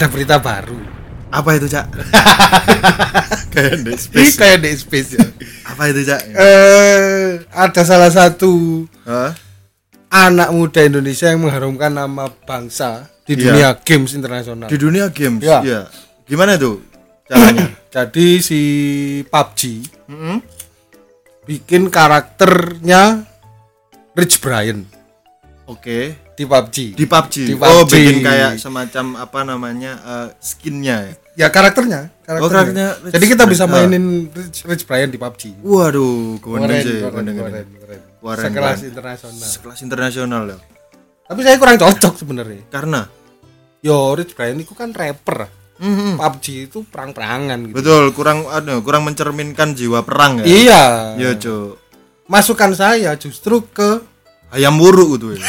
ada berita baru. Apa itu, Cak? Kayak di space. kayak di space ya. Apa itu, Cak? eh ada salah satu Hah? anak muda Indonesia yang mengharumkan nama bangsa di Iya. dunia games internasional. Di dunia games. Ya. Iya. Gimana tuh caranya? Jadi si PUBG Mm-mm. bikin karakternya Rich Brian Oke. Di PUBG. Di PUBG. Di Oh, PUBG. bikin kayak semacam apa namanya? eh, skinnya ya. ya karakternya, karakternya. Oh, karakternya Rich Jadi kita bisa mainin Rich, Rich Brian di PUBG. Waduh, Keren, keren keren, keren, keren, keren. keren. Keren, Sekelas internasional. Sekelas internasional ya. Tapi saya kurang cocok sebenarnya. Karena Yo, Rich Brian itu kan rapper. Mhm. PUBG itu perang-perangan gitu. betul kurang anu kurang mencerminkan jiwa perang ya. Iya. Iya, Cuk. Masukan saya justru ke Ayam buruk itu ya.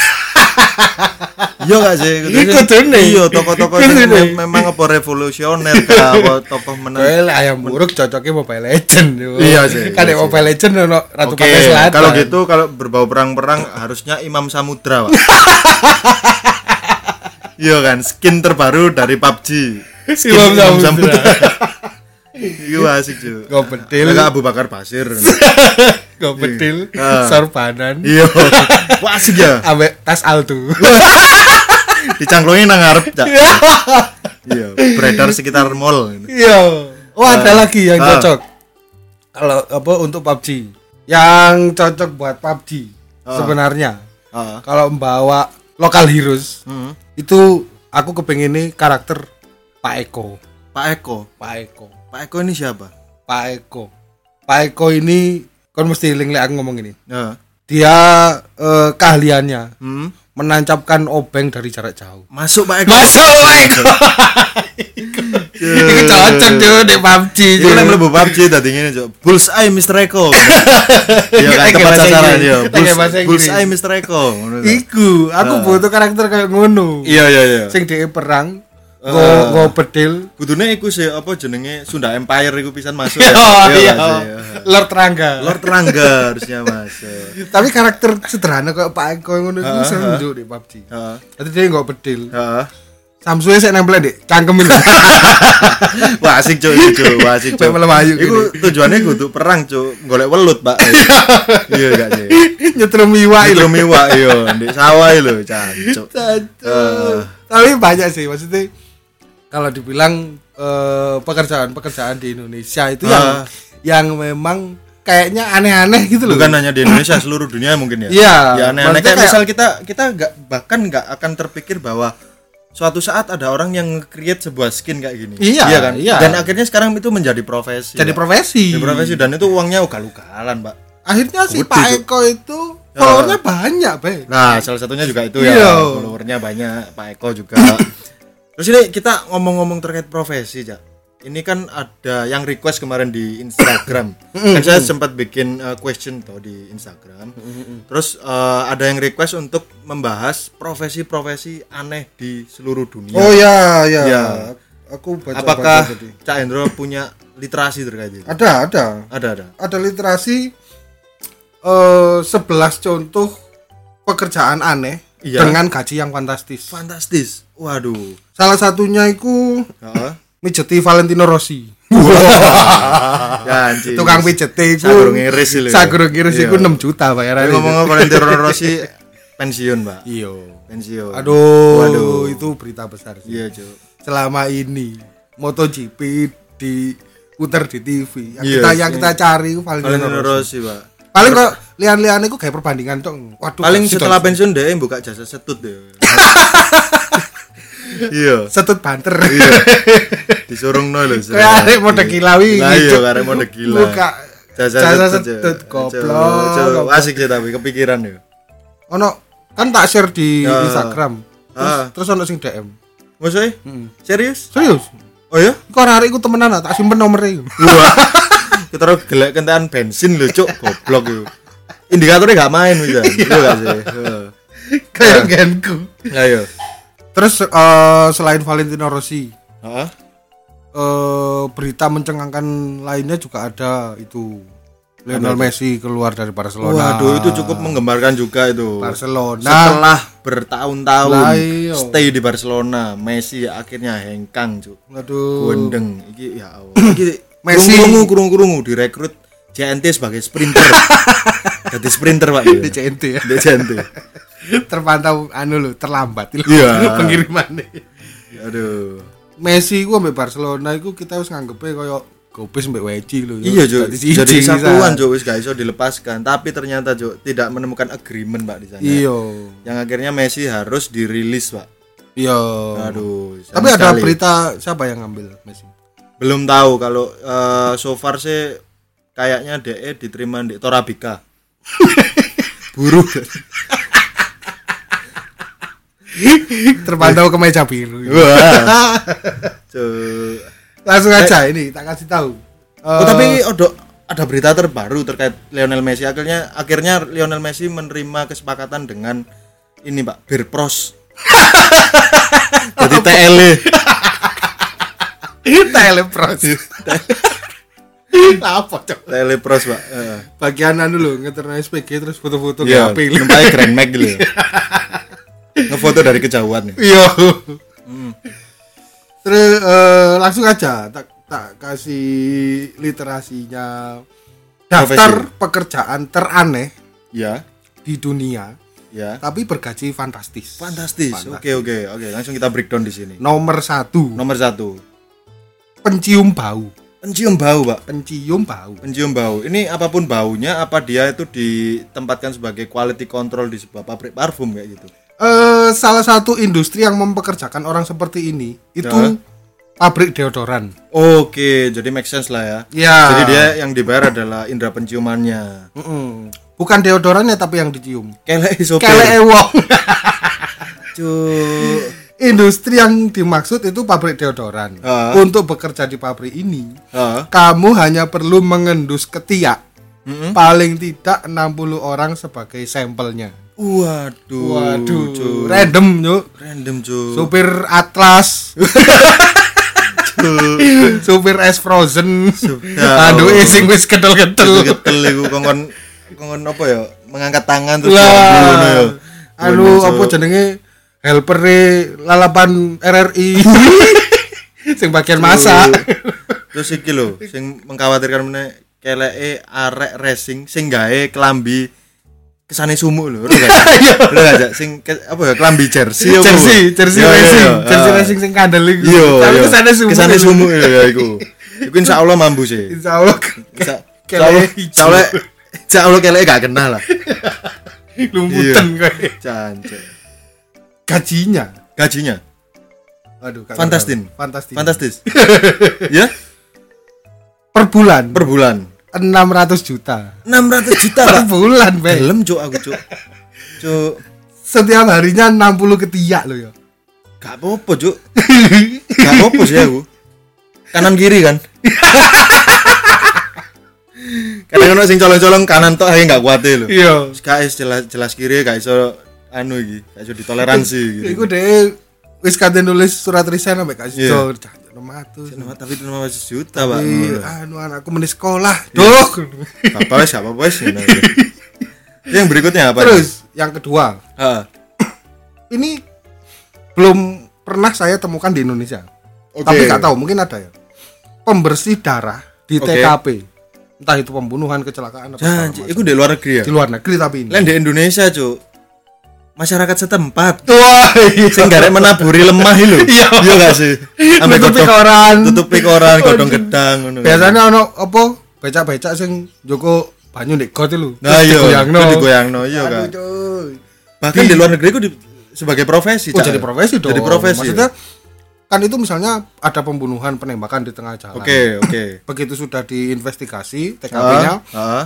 Iya gak sih? Iku kudune. Iya, sing kudune. mem- memang apa revolusioner kah apa tokoh menang. Ayam buruk cocoknya Mobile Legend. Iya sih, Kan iya Mobile Legend ono Ratu Pantai Selatan. kalau gitu kalau berbau perang-perang harusnya Imam Samudra, Pak. Iya kan, skin terbaru dari PUBG. Skin Imam Samudra. Iya asik cuy. Go bedil. Kayak Abu Bakar Basir. Go bedil, Ah. sorbanan, Iya. Wah asik ya. ambek tas altu. Dicangklongin nang ngarep, Cak. Iya, beredar sekitar mall. Iya. Oh, ada lagi yang Ah. cocok. Kalau apa untuk PUBG. Yang cocok buat PUBG Ah. sebenarnya. Heeh. Kalau membawa lokal heroes Hmm. itu aku kepengen nih karakter Pak Eko. Pak Eko. Pak Eko. Pak Eko ini siapa? Pak Eko. Pak Eko ini kan mesti link aku ngomong ini. Ya. Dia eh, keahliannya Hmm. menancapkan obeng dari jarak jauh. Masuk Pak Eko. Masuk Pak Eko. Itu cocok tuh di PUBG. Cuk. yang mlebu PUBG tadi ngene, Cuk. Bullseye Mr. Eko. Iya kan tepat bahasa sasaran ya. Inggris. Bullseye Mr. Eko. Iku, aku butuh karakter kayak ngono. Iya iya iya. Sing dhek perang, go Eh. go bedil. Kudune iku sih apa jenenge Sunda Empire iku pisan masuk. Iya, ya. iya. gak sih? Lord Rangga. Lord Rangga harusnya masuk. Tapi karakter sederhana kayak Pak Eko yang ngono Heeh, seru. Cuk, di PUBG. Heeh. Jadi dia nggak bedil. Heeh. Samsungnya saya nempel deh, cangkemin. Wah asik iki cuk, wah asik cuk. Kayak malam ayu Iku tujuannya kudu perang cuk, golek welut, Pak. Iya gak sih? Nyetrum iwa Itu itu. miwa yo, di sawah lho, cancuk. Eh. Tapi banyak sih maksudnya kalau dibilang eh, pekerjaan-pekerjaan di Indonesia itu yang Ah. yang memang kayaknya aneh-aneh gitu loh. Bukan hanya di Indonesia, seluruh dunia mungkin ya. Iya. Ya aneh-aneh kayak kayak- misal kita kita nggak bahkan nggak akan terpikir bahwa suatu saat ada orang yang create sebuah skin kayak gini. Iya, kan? iya. Dan akhirnya sekarang itu menjadi profesi. jadi Pak. profesi. Jadi profesi dan itu uangnya ugal-ugalan, Pak. Akhirnya si Pak. Eko itu followernya banyak, Be. Nah, salah satunya juga itu Iya. ya. Followernya banyak, Pak Eko juga. Terus ini kita ngomong-ngomong terkait profesi, Cak. Ini kan ada yang request kemarin di Instagram. kan saya sempat bikin uh, question tuh di Instagram. Terus uh, ada yang request untuk membahas profesi-profesi aneh di seluruh dunia. Oh ya, ya. Iya. Aku baca Apakah Cak Hendro punya literasi terkait itu? ada ada Ada, ada. ada literasi eh 11 contoh pekerjaan aneh Iya. dengan gaji yang fantastis. Fantastis. Waduh. Salah satunya itu Heeh. mijeti Valentino Rossi. Ya, anjing. Tukang pijeti iku. Sagurung iris lho ya. Sagurung iris Iya. iku 6 juta bayarannya. Tapi ngomong Valentino Rossi pensiun, Pak. Iya. Pensiun. Aduh, Waduh. itu berita besar sih. Iya, Cuk. Selama ini MotoGP diputar di TV. Yang Iya, kita yang iya. kita cari Valentino, Valentino Rossi. Rossi, Pak. Paling kok lian-lian itu kayak perbandingan cok. Waduh. Paling setelah pensiun deh buka jasa setut deh. Iya. setut banter. Iya. Disuruh no lho. Kayak arek mode kilawi Lah iya, arek mode gila. Buka Jasa, setut, goblok. Asik sih tapi kepikiran ya. ono kan tak share di Ya. Instagram. Terus Ah. terus ono sing DM. Maksudnya? Hmm. Serius? Serius? Oh ya? Iku arek iku temenan tak simpen nomornya. Wah. Kita taruh gelek kentean bensin lho, Cuk. Goblok itu. Indikatornya gak main bisa. Iya gak sih? Kayak genku. Ayo. Terus eh, selain Valentino Rossi, Heeh. eh, berita mencengangkan lainnya juga ada itu Lionel Messi keluar dari Barcelona. Waduh, itu cukup menggembarkan juga itu. Barcelona. Setelah bertahun-tahun iya. stay di Barcelona, Messi akhirnya hengkang, Cuk. Waduh. Gondeng. Iki ya Allah. Iki Messi- kurung kurung kurung direkrut JNT sebagai sprinter. Jadi sprinter, Pak. Di CNT ya. Di JNT. Terpantau anu lho, terlambat lho. Iya. Pengirimannya. Aduh. Messi ku ambek Barcelona iku kita wis nganggepe koyo gobis mbek Weji lho. Iya, Cuk. Siji Jadi satuan, Cuk, wis gak iso dilepaskan. Tapi ternyata, Cuk, tidak menemukan agreement, Pak, di sana. Iya. Yang akhirnya Messi harus dirilis, Pak. Iya. Aduh. Tapi ada sekali. berita siapa yang ngambil Messi? belum tahu kalau eh, so far sih kayaknya DE diterima di Torabika buruh Terpantau ke meja biru. wah. Langsung aja ini tak kasih tahu. oh Eh, tapi ada ada berita terbaru terkait Lionel Messi akhirnya akhirnya Lionel Messi menerima kesepakatan dengan ini Pak Birpros jadi TL telepros. Apa cok? Telepros Pak Heeh. Bagian anu lho ngeterno SPG terus foto-foto ke HP numpai Grand Max gitu. Ngefoto dari kejauhan nih. Iya. Terus eh, langsung aja tak tak kasih literasinya daftar pekerjaan teraneh Ya, di dunia ya. tapi bergaji fantastis. Fantastis. Oke, oke, oke. Langsung kita breakdown di sini. Nomor satu Nomor satu, pencium bau. pencium bau, Pak. Pencium bau. Pencium bau. Ini apa pun baunya, apa dia itu ditempatkan sebagai quality control di sebuah pabrik parfum kayak gitu. Eh salah satu industri yang mempekerjakan orang seperti ini itu Ya. pabrik deodoran. Oke, jadi make sense lah ya. Ya. Jadi dia yang dibayar adalah indera penciumannya. Mm-mm. Bukan deodorannya tapi yang dicium. Kelek sopir. Kelek wong. Industri yang dimaksud itu pabrik deodoran. Ah. Untuk bekerja di pabrik ini, Heeh. kamu hanya perlu mengendus ketiak. Mm-mm. Paling tidak 60 orang sebagai sampelnya. Waduh. Waduh, Cuk. random yuk. Random, Cuk. Supir Atlas. Supir es frozen. Aduh, sing wis kedel-kedel. Ketel iku kongkon kongkon apa ya? Mengangkat tangan terus ngono ya. Anu apa Cuk. jenenge helpere lalapan RRI. sing bagian masak. Terus iki lho, sing mengkhawatirkan meneh keleke arek racing sing gawe klambi kesane sumuk lho. Udah gak, Cak? Sing apa ya klambi jersey apa? jersey, jersey Iya, iya, racing, iya. jersey racing sing kandel iku. Iya, Tapi iya. kesane sumuk. Kesane sumuk ya iku. Iku insyaallah mambu sih. Insyaallah Insya Kelek insyaallah insyaallah insyaallah keleke gak kenal lah. lumputan kowe. Cancuk. Gajinya. Gajinya Aduh, tahu. Fantastis. fantastis. ya, Per bulan per bulan 600 juta. 600 juta per bulan be belum cuk aku cuk. Cuk. Setiap harinya 60 ketiak lo ya gak apa-apa cuk. Gak apa-apa sih aku. Kanan kiri kan? Kadang ono sing colong-colong kanan tok ae gak kuat e lho. Iya. Guys jelas jelas kiri gak iso anu iki gak iso ditoleransi gitu. iku dhewe wis kate nulis surat resign sampe gak iso. Iya. 600. 600 tapi 600 juta, Pak. Iya, anu anakku mau sekolah. Iya. dok Apa sih apa wis. yang berikutnya apa? Terus ini? yang kedua. Uh. ini belum pernah saya temukan di Indonesia. Okay. Tapi nggak tahu, mungkin ada ya. Pembersih darah di okay. TKP. Entah itu pembunuhan, kecelakaan apa. Jangan, itu di luar negeri ya. Di luar negeri tapi ini. Lain di Indonesia, cuy Masyarakat setempat Wah, iya. sing menaburi lemah itu. Iya. Iya gak sih? Nutupi godhong- koran. Tutupi koran, godong gedang ngono. Biasanya ono apa? Becak-becak sing Joko banyu nek got itu. Nah, iya. digoyangno. Digoyangno, iya kan. Bahkan di luar negeri itu di- sebagai profesi, Oh, jadi profesi dong. Jadi profesi. Maksudnya kan itu misalnya ada pembunuhan penembakan di tengah jalan. Oke, oke. Begitu sudah diinvestigasi TKP-nya, Ah, ah.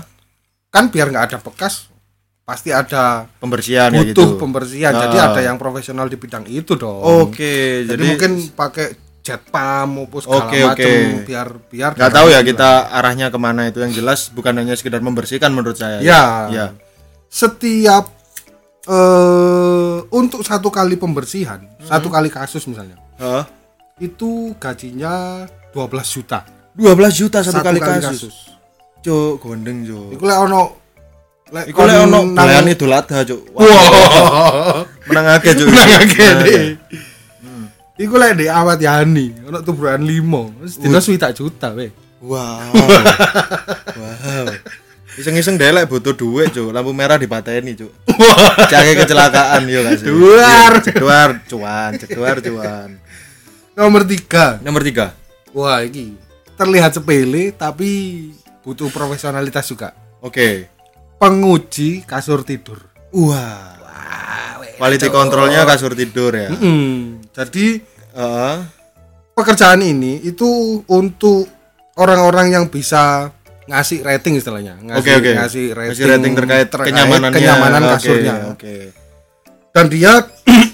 kan biar nggak ada bekas pasti ada pembersihan ya butuh gitu. pembersihan. Ah. Jadi ada yang profesional di bidang itu dong. Oke, Jadi, jadi, mungkin pakai jet pump maupun segala Oke, macam oke. biar biar nggak tahu ya kita arahnya ke mana itu yang jelas bukan hanya sekedar membersihkan menurut saya. Ya. Ya. Setiap eh untuk satu kali pembersihan, satu kali kasus misalnya, Heeh. itu gajinya 12 juta. 12 juta satu, kali, kasus. cuk gondeng cuk Iku lek ono lek iku lek ono nang- idul adha cuk. Wah. menang akeh cuk. Menang akeh. Iku lek di awat Yani, ono tuburan limo. Wis dino swidak juta we. wow. Wow. Iseng-iseng deh lek butuh duit cuk. Lampu merah dipateni cuk. Cari kecelakaan yo gak sih Duar. Iya, ceduar cuan ceduar cuan. Nomor tiga. nomor tiga. Wah, iki. Terlihat sepele tapi butuh profesionalitas juga. oke Penguji kasur tidur. wah quality kontrolnya kasur tidur ya Hmm, jadi Heeh. pekerjaan ini itu untuk orang-orang yang bisa ngasih rating istilahnya, ngasih Oke oke. ngasih rating, Ngasih rating terkait, kenyamanannya. kenyamanan Oke, kasurnya. Oke. Dan dia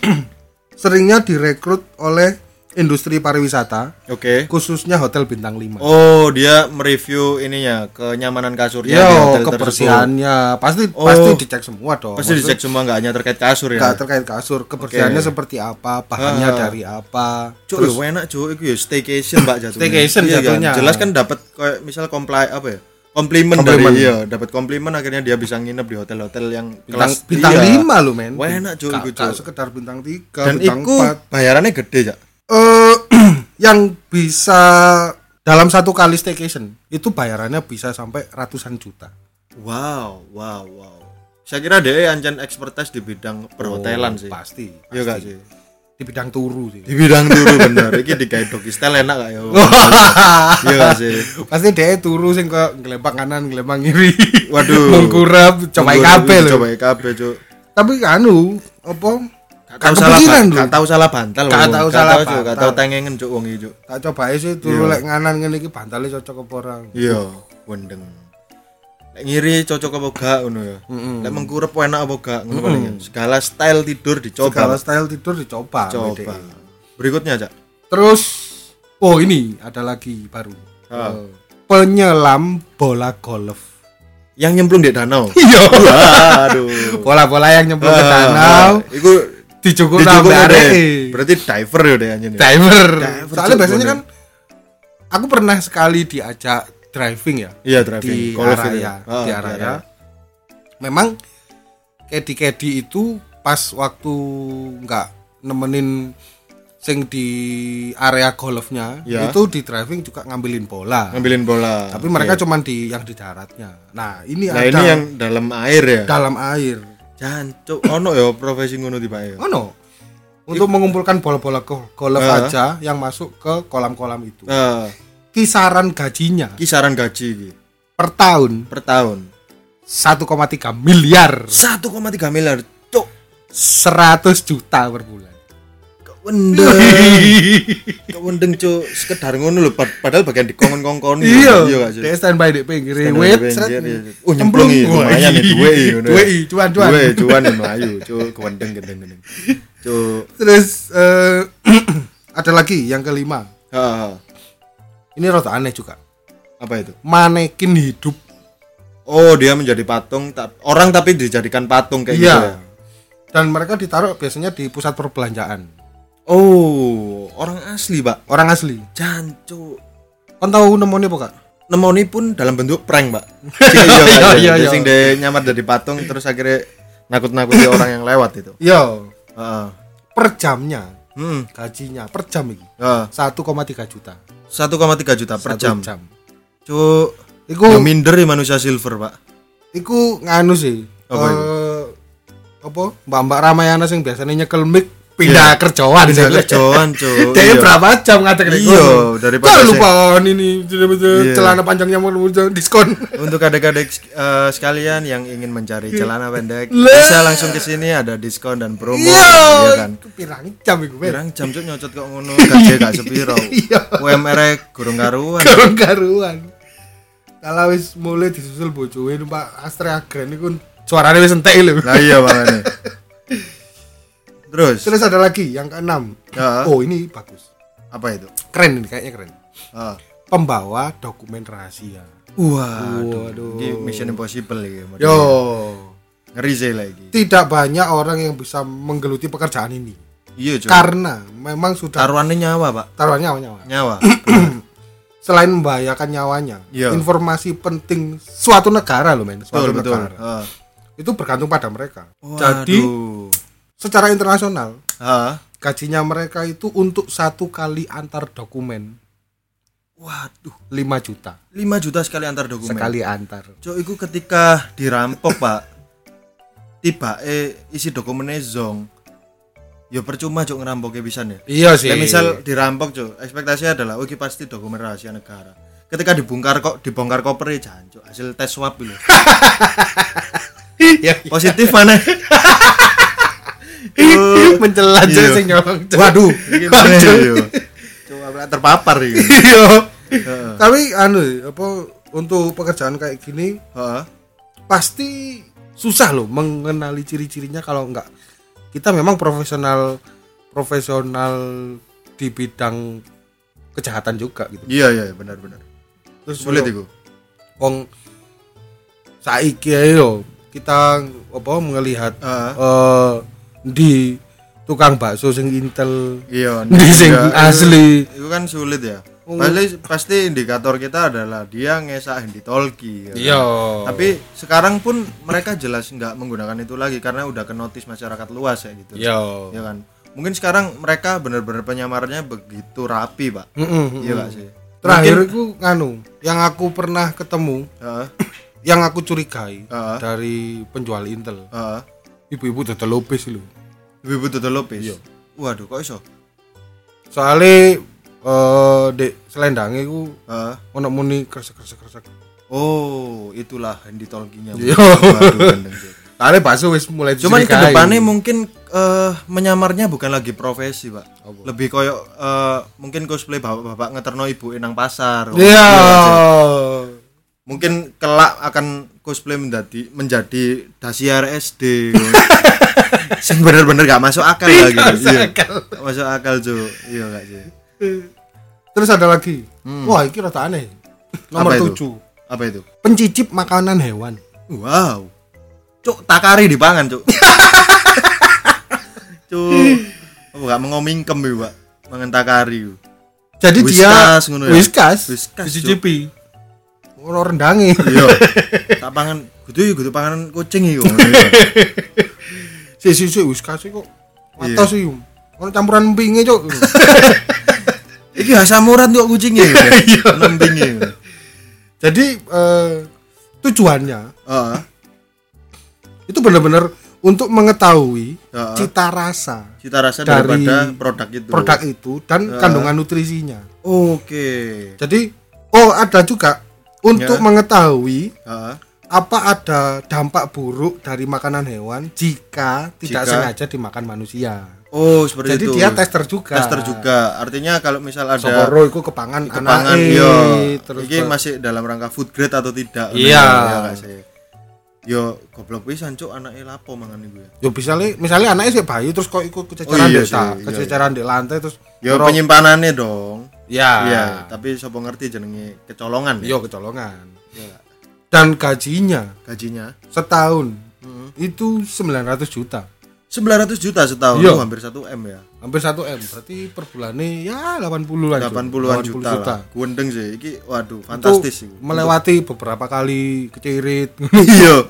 seringnya direkrut oleh industri pariwisata, Oke. khususnya hotel bintang 5. Oh, dia mereview ininya kenyamanan kasurnya Yo, di hotel tersebut. kebersihannya pasti Oh. pasti dicek semua dong. Pasti dicek semua nggak hanya terkait kasur ya. Enggak terkait kasur, kebersihannya Oke. seperti apa, bahannya Ah. dari apa. Cuk, lu enak cuk, itu ya staycation Mbak jatuhnya. Staycation Iya kan? jatuhnya. Jelas kan dapat kayak misal comply apa ya? Komplimen, dari iya, dapat komplimen akhirnya dia bisa nginep di hotel-hotel yang Bintang, kelas bintang iya. 5 lo men. Wah, enak, iku, Cuk. sekedar bintang 3, Dan bintang itu 4. bayarannya gede, Cak. Yang bisa dalam satu kali staycation itu bayarannya bisa sampai ratusan juta. Wow, wow, wow. Saya kira dia ancan expertise di bidang perhotelan Oh, sih. Pasti. Iya gak sih? Di bidang turu sih. Di bidang turu bener. Iki di kayak doggy style enak gak ya? Iya gak sih? pasti dia turu sing kok ngelempang kanan, ngelempang kiri. Waduh. Mengkurap, coba kabeh lho. Coba kabeh, Cuk. Tapi anu, apa? Tahu salah kepikiran ba- lho. gak tahu salah bantal wong. tahu salah bantal. tahu tengengen cuk wong iki, Cuk. Tak coba aja sih turu Iya. lek nganan ngene iki bantale cocok apa orang. Iya, wendeng. Lek ngiri cocok apa gak ngono ya. Lek mengkurep enak apa gak ngono paling ya. Segala style tidur dicoba. Segala style tidur dicoba. Coba. Berikutnya, Cak. Terus oh ini ada lagi baru. Eh, penyelam bola golf. Yang nyemplung di danau. Iya. Aduh. Bola-bola yang nyemplung ke danau, Iku dicukur deh. arek. Berarti diver ya deh anjing. Diver. Soalnya biasanya kan aku pernah sekali diajak driving ya Iya, driving. di itu area ya. Ah, di di area. area. Memang kedi-kedi itu pas waktu nggak nemenin sing di area golfnya Ya. itu di driving juga ngambilin bola. Ngambilin bola. Tapi mereka Oke. cuman di yang di daratnya. Nah, ini Nah, ada ini yang dalam air ya. dalam air. Jancuk ono ya profesi ngono ya. Oh no. Untuk mengumpulkan bola-bola go- golf Ah. aja yang masuk ke kolam-kolam itu. Nah, Kisaran gajinya kisaran gaji per tahun per tahun 1,3 miliar 1,3 miliar. Cuk, 100 juta per bulan. Kewendeng. kewendeng cuk, sekedar ngono lho pad- padahal bagian di kongkon-kongkon. Iya, gak sih? dia standby di pinggir wait, iya. Oh, nyemplung iki, Wah, lumayan ya, iya. duwe iki, ngono ya. Duwe cuan cuan. Duwe, cuan ya melayu, cuk, kewendeng gendeng-gendeng. Cuk. Terus eh, ada lagi yang kelima. Ini rada aneh juga. Apa itu? Manekin hidup. Oh, dia menjadi patung ta- orang tapi dijadikan patung kayak gitu Iya. ya. Dan mereka ditaruh biasanya di pusat perbelanjaan. Oh, orang asli, Pak. Orang asli. Jancu. Kan tahu nemoni apa kak? Nemoni pun dalam bentuk prank, Pak. Iya, iya, iya, iya. iya. Sing de nyamar jadi patung terus akhirnya nakut-nakuti orang yang lewat itu. Yo, Heeh. per jamnya Hmm. gajinya per jam ini Heeh. 1,3 juta 1,3 juta per jam. jam. Cuk. Iku Ya minder ya manusia silver, Pak. iku nganu sih. Apa eh, apa? Mbak-mbak Ramayana sing biasanya nyekel mic pindah kerjaan Pindah kerjaan, Cuk. Dia Iya. berapa jam ngatek nek Iya, daripada Jangan sing- lupa ini Iya. celana panjangnya mau diskon. Untuk adik-adik eh, sekalian yang ingin mencari celana pendek, bisa langsung ke sini ada diskon dan promo, Iya, ya kan? pirang jam iku, men. Pirang jam cuk nyocot kok ngono, gaji gak sepiro. Iya. UMR -e gurung karuan. Karuan. Kalau wis mulai disusul bojoe numpak Astra Grand iku suarane wis entek lho. Lah iya makanya. Terus, Terus ada lagi yang keenam. Ya. Oh, ini bagus. apa itu? Keren ini kayaknya keren. Ah. Pembawa dokumen rahasia. Waduh, Waduh. Ini Mission Impossible ya. modelnya. Yo, Ngeri sih lagi. tidak banyak orang yang bisa menggeluti pekerjaan ini. Iya, cuy. Karena memang sudah Taruhannya nyawa, Pak. taruhannya nyawa. Nyawa. selain membahayakan nyawanya, Iya. informasi penting suatu negara loh men, suatu betul betul negara. Heeh. Itu bergantung pada mereka. Jadi Waduh. Secara internasional Heeh. gajinya mereka itu untuk satu kali antar dokumen waduh 5 juta 5 juta sekali antar dokumen sekali antar. Cuk, iku ketika dirampok, Pak. Tiba eh isi dokumennya zong. Ya percuma cuk ngerampoknya bisa nih. Iya sih. Ya misal dirampok cuk, ekspektasinya adalah oh iki pasti dokumen rahasia negara. Ketika dibongkar kok dibongkar kopernya jancuk hasil tes swab lho. ya, Positif mana? mencela aja Iya. sing nyolong. Waduh, mana yo. Coba terpapar iki. Iya. Tapi anu apa untuk pekerjaan kayak gini Heeh. pasti susah loh mengenali ciri-cirinya kalau enggak kita memang profesional profesional di bidang kejahatan juga gitu. Iya iya benar benar. Terus Sulit iku. wong saiki ae yo kita apa melihat Heeh. eh di tukang bakso sing intel Iya, di sing iya, asli Itu kan sulit ya. Pasti pasti indikator kita adalah dia ngesak di tolki. ya kan? iya Tapi sekarang pun mereka jelas nggak menggunakan itu lagi karena udah ke notis masyarakat luas ya gitu. iya Ya kan. Mungkin sekarang mereka benar-benar penyamarannya begitu rapi, Pak. Mm-mm. Iya gak sih? terakhir itu nganu yang aku pernah ketemu Heeh. yang aku curigai Heeh. dari penjual intel Heeh. Ibu-ibu dodol lopes lho Ibu Toto Lopez. Waduh, kok iso? soalnya eh dek selendangnya ku Heeh. ono muni kresek kresek kresek Oh, itulah Handy Tolkinya. Iya. Soalnya bakso wis mulai Cuman ke depannya mungkin eh, menyamarnya bukan lagi profesi, Pak. Lebih koyok eh, mungkin cosplay bapak-bapak ngeterno ibu nang pasar. iya Mungkin kelak akan cosplay menjadi menjadi dasiar SD. Sing bener-bener gak masuk akal lah gitu. masuk Iya. akal. Gak masuk akal, Cuk. Iya gak sih? terus ada lagi wah ini rata aneh nomor Hmm. Apa itu? tujuh Apa itu? pencicip makanan hewan Wow. Cuk, takari dipangan, Cuk. Cuk. Oh, gak mengomingkem ya, Pak. Mangan takari. jadi Whiskas, dia ngono ya? whiskas Whiskas, dicicipi orang rendangi Iya. tak pangan kudu yo kudu panganan kucing iku. si si si whiskas kok Iya. atas sih orang campuran empingnya cok Iki asam urat kok kucingnya. Iya. Nembinge. jadi eh, tujuannya Heeh. itu benar-benar untuk mengetahui Heeh. cita rasa Cita rasa Dari daripada produk itu. produk itu dan kandungan nutrisinya Oke. jadi oh ada juga untuk Ya. mengetahui Heeh. apa ada dampak buruk dari makanan hewan jika tidak Jika- sengaja dimakan manusia. Oh, seperti Jadi itu. dia tester juga. Tester juga. Artinya kalau misal ada Sokoro iku kepangan kepangan anake, yo terus iki ke- masih dalam rangka food grade atau tidak Iya. ya gak sih yo goblok pisan cuk anake lapo mangan iku ya yo bisa li, misalnya anaknya sih bayi terus kok ikut kececeran Oh, iya desa, sih, iya, kececeran di lantai terus yo Terus- penyimpanannya dong ya, iya tapi sapa ngerti jenenge kecolongan ya yo kecolongan. Iya. Dan gajinya gajinya setahun Hmm. itu 900 juta. 900 juta setahun Iya. oh, hampir 1 M ya Hampir 1 M, berarti per bulannya ya 80 lah. Cuk. 80-an 80 juta, lah gundeng sih iki waduh Itu fantastis sih melewati beberapa kali kecirit. iya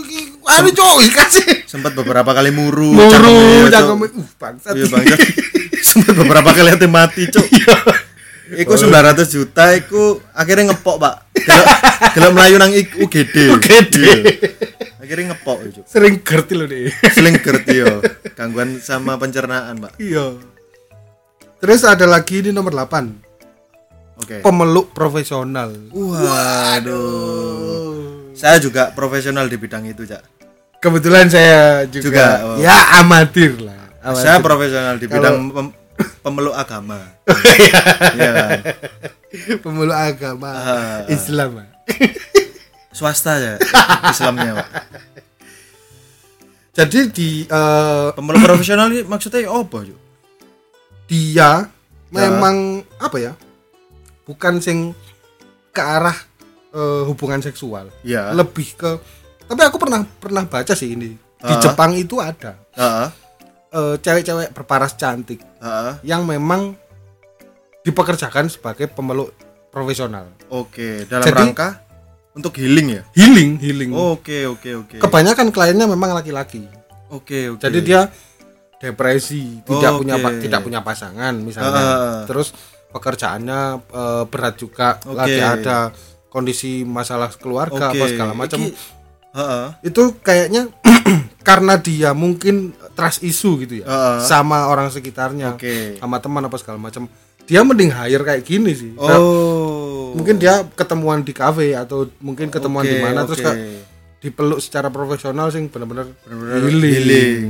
Aduh coy, kasih. sempat beberapa kali muru Muru, cangkeme. Uh, bangsat. Iya bang, sempat beberapa kali hati mati cok. Iku 900 juta, iku akhirnya ngepok pak. Gelap gelap melayu nang UGD. UGD. Iya. Akhirnya ngepok cok. Sering gerti loh deh. Seling ngerti yo. Gangguan sama pencernaan pak. Iya. Terus ada lagi ini nomor 8 Oke. Pemeluk profesional Waduh. Saya juga profesional di bidang itu cak. Kebetulan saya juga, Juga, oh. Ya amatir lah amatir. Saya profesional di bidang pemeluk agama. Iya kan. Pemeluk agama Ah. Islam Swasta ya Islamnya pak. Jadi di eh, Pemeluk profesional ini maksudnya apa cok? dia memang apa ya bukan sing ke arah eh, hubungan seksual Iya. lebih ke tapi aku pernah pernah baca sih ini di Ah. Jepang itu ada Heeh. Eh, cewek-cewek berparas cantik Heeh. yang memang dipekerjakan sebagai pemeluk profesional. Oke, dalam Jadi- rangka untuk healing ya. Healing, healing. Oke, oke, oke. Kebanyakan kliennya memang laki-laki. Oke, oke. Jadi dia depresi, tidak Oke. punya tidak punya pasangan misalnya. Ah. Terus pekerjaannya eh, berat juga, Oke. lagi ada kondisi masalah keluarga apa segala macam. Iki- Heeh. Itu kayaknya karena dia mungkin trust issue gitu ya Ah. sama orang sekitarnya, Oke. sama teman apa segala macam. Dia mending hire kayak gini sih. Nah, Oh. Mungkin dia ketemuan di kafe atau mungkin ketemuan Oke, di mana terus oke. kayak dipeluk secara profesional sih Bener-bener healing. healing.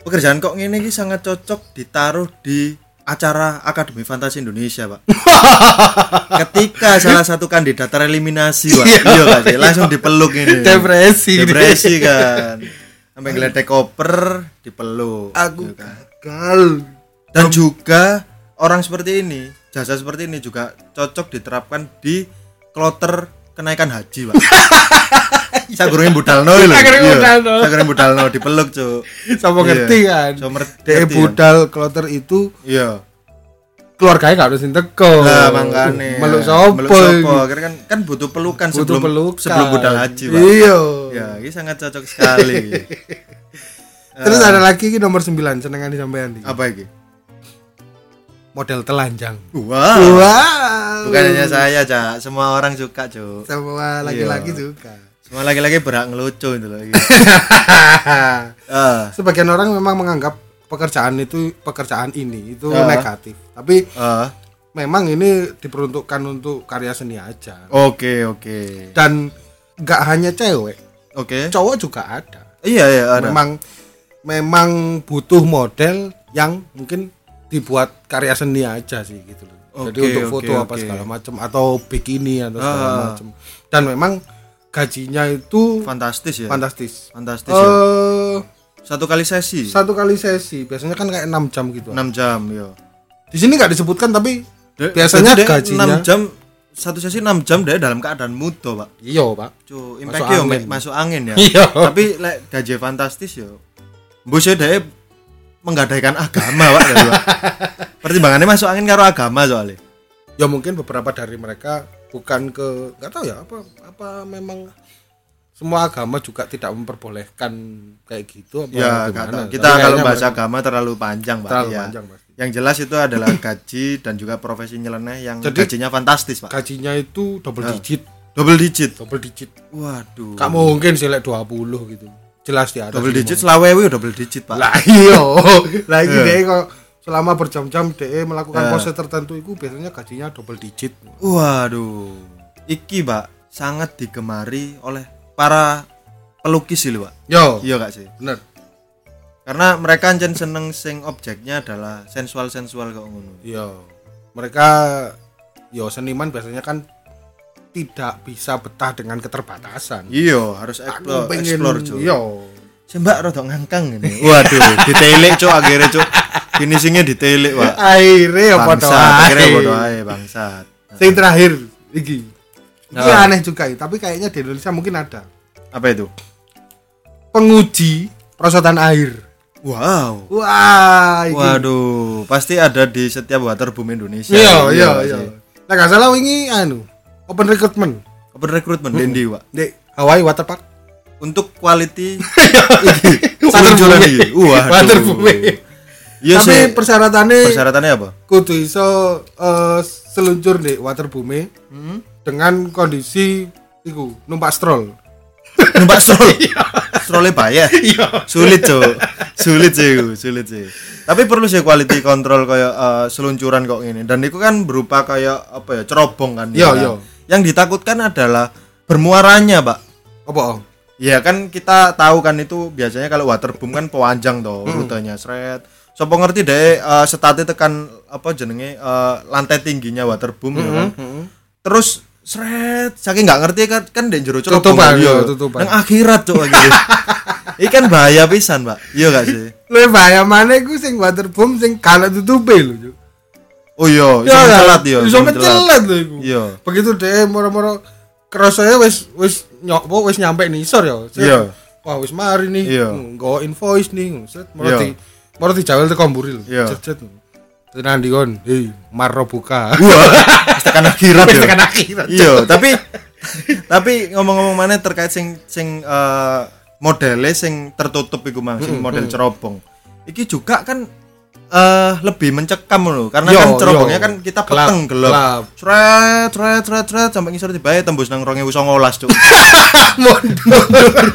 Pekerjaan kok ngene iki sangat cocok ditaruh di acara Akademi Fantasi Indonesia, Pak. Ketika salah satu kandidat tereliminasi, Pak. Iya kan, sih? langsung dipeluk ini. Depresi. Depresi kan. Sampai ngeledek koper, dipeluk. Aku Iya kan. gagal. Dan juga orang seperti ini, jasa seperti ini juga cocok diterapkan di kloter kenaikan haji, Pak. Sagurunge budalno lho. Sagurunge Iya, budalno. Sagurunge budalno dipeluk, Cuk. Sama Iya. ngerti kan. Sama ngerti, ngerti, budal kloter itu Iya. Keluarganya gak harus teko. Lah mangkane. Meluk sopo. Meluk sopo? Akhirnya kan kan butuh pelukan Butuh sebelum pelukan. sebelum budal haji, Pak. Iya. Ya, ini sangat cocok sekali. Terus ada lagi iki nomor 9 senengan sampean iki. Apa iki? Model telanjang. Wow. Wow. Bukan hanya saya, Cak. Semua orang suka, Cuk. Semua laki-laki Iya. suka. Semua laki-laki berhak ngelucu itu loh. Ah, Sebagian orang memang menganggap pekerjaan itu pekerjaan ini itu Ya. negatif. Tapi ah. memang ini diperuntukkan untuk karya seni aja. Oke, oke. Dan nggak hanya cewek, Oke. cowok juga ada. Iya, iya, ada. Memang memang butuh model yang mungkin dibuat karya seni aja sih gitu loh. Jadi Oke, untuk foto apa oke. segala macam atau bikini atau segala Ah. macam. Dan memang gajinya itu Fantastis ya. fantastis. Fantastis ya. Satu kali sesi. satu kali sesi biasanya kan kayak 6 jam gitu. 6 jam, ya. Di sini nggak disebutkan tapi Dek, biasanya gajinya 6 jam satu sesi 6 jam dia dalam keadaan mudo, Pak. iya, Pak. Cu, Masuk impact yo angin. masuk angin ya. Iya. Tapi lek gaji fantastis yo. Yo dhek menggadaikan agama, Pak. dari, Pak. Pertimbangannya masuk angin karo agama soalnya. Ya mungkin beberapa dari mereka bukan ke nggak tahu ya apa apa memang semua agama juga tidak memperbolehkan kayak gitu apa Ya, gimana. tahu. Tapi kita kalau kayaknya bahas memang agama terlalu panjang, Pak. terlalu Ya. panjang pasti. Yang jelas itu adalah gaji dan juga profesi nyeleneh yang Jadi- gajinya fantastis, Pak. Gajinya itu double Ya. digit, Double digit. double digit. Waduh. Gak mungkin sih like 20 gitu. Jelas di atas. double digit selawewi double digit, Pak. Lah iya. Lagi deh kok selama berjam-jam DE melakukan Ya. pose tertentu itu biasanya gajinya double digit. Waduh. Iki, Pak, sangat digemari oleh para pelukis sih, Pak. Yo, Iya gak sih? bener. Karena mereka ancen seneng sing objeknya adalah sensual-sensual kok ngono. Yo, mereka yo seniman biasanya kan tidak bisa betah dengan keterbatasan. Iya, harus explore, explore, Cuk. yo. Mbak rada ngangkang ini. Waduh, ditelik, Cuk, akhirnya, Cuk. Finishingnya ditelik, Pak. Akhirnya ya padha akhirnya bodo ae, bangsat. Sing terakhir iki. Ini Nah. aneh juga ya, tapi kayaknya di Indonesia mungkin ada. Apa itu? Penguji perosotan air. Wow. Wah, iki. Waduh, pasti ada di setiap waterboom Indonesia. Iya, iya, iya. Nah, gak salah ini anu, open recruitment Open recruitment Dendi, Pak. di Hawaii Waterpark. Untuk quality Waterboom. iki. Waduh. Waterboom. Iya Tapi sih. persyaratannya Persyaratannya apa? kudu iso eh, seluncur di waterboom Hmm? Dengan kondisi iku numpak stroll. Numpak stroll. Strollnya bayar. Iya. Sulit, Cuk. Sulit sih, sulit sih. Tapi perlu sih quality control kayak eh, seluncuran kok ini. Dan itu kan berupa kayak apa ya? Cerobong kan. Iya, ya kan? iya. Yang ditakutkan adalah bermuaranya, Pak. Apa? Om? Ya kan kita tahu kan itu biasanya kalau waterboom kan pewanjang toh rutenya seret. Sopo ngerti deh eh, setati tekan apa jenenge eh, lantai tingginya waterboom ya kan. Terus seret saking nggak ngerti kan kan dek jero cerobong Tutupan, iya. iya, tutupan. Nang akhirat cok gitu. Iki kan bahaya pisan, Pak. Iya gak sih? Lu bahaya mana iku sing waterboom sing kana tutupe lho. Oh iya, iso Ya, mencelat ya. Iso mencelat lho iku. Iya. Begitu deh moro-moro kerasanya wis wis nyok apa, wis nyampe nisor ya. Set. Iya. Wah wis mari nih. Iya. Nggo invoice nih. Set moro Iya. di moro dijawel teko mburi lho. Iya. Cet. Tenan dikon hei marro buka tekan akhirat Wis ya. tekan akhirat. Iya, tapi tapi ngomong-ngomong mana terkait sing sing eh, modele sing tertutup iku mang, sing model cerobong. Iki juga kan eh lebih mencekam loh karena Yo, kan cerobongnya yo. kan kita peteng gelap. Sret sret sret sret sampai ngisor tiba tembus nang 2019 cuk. mundur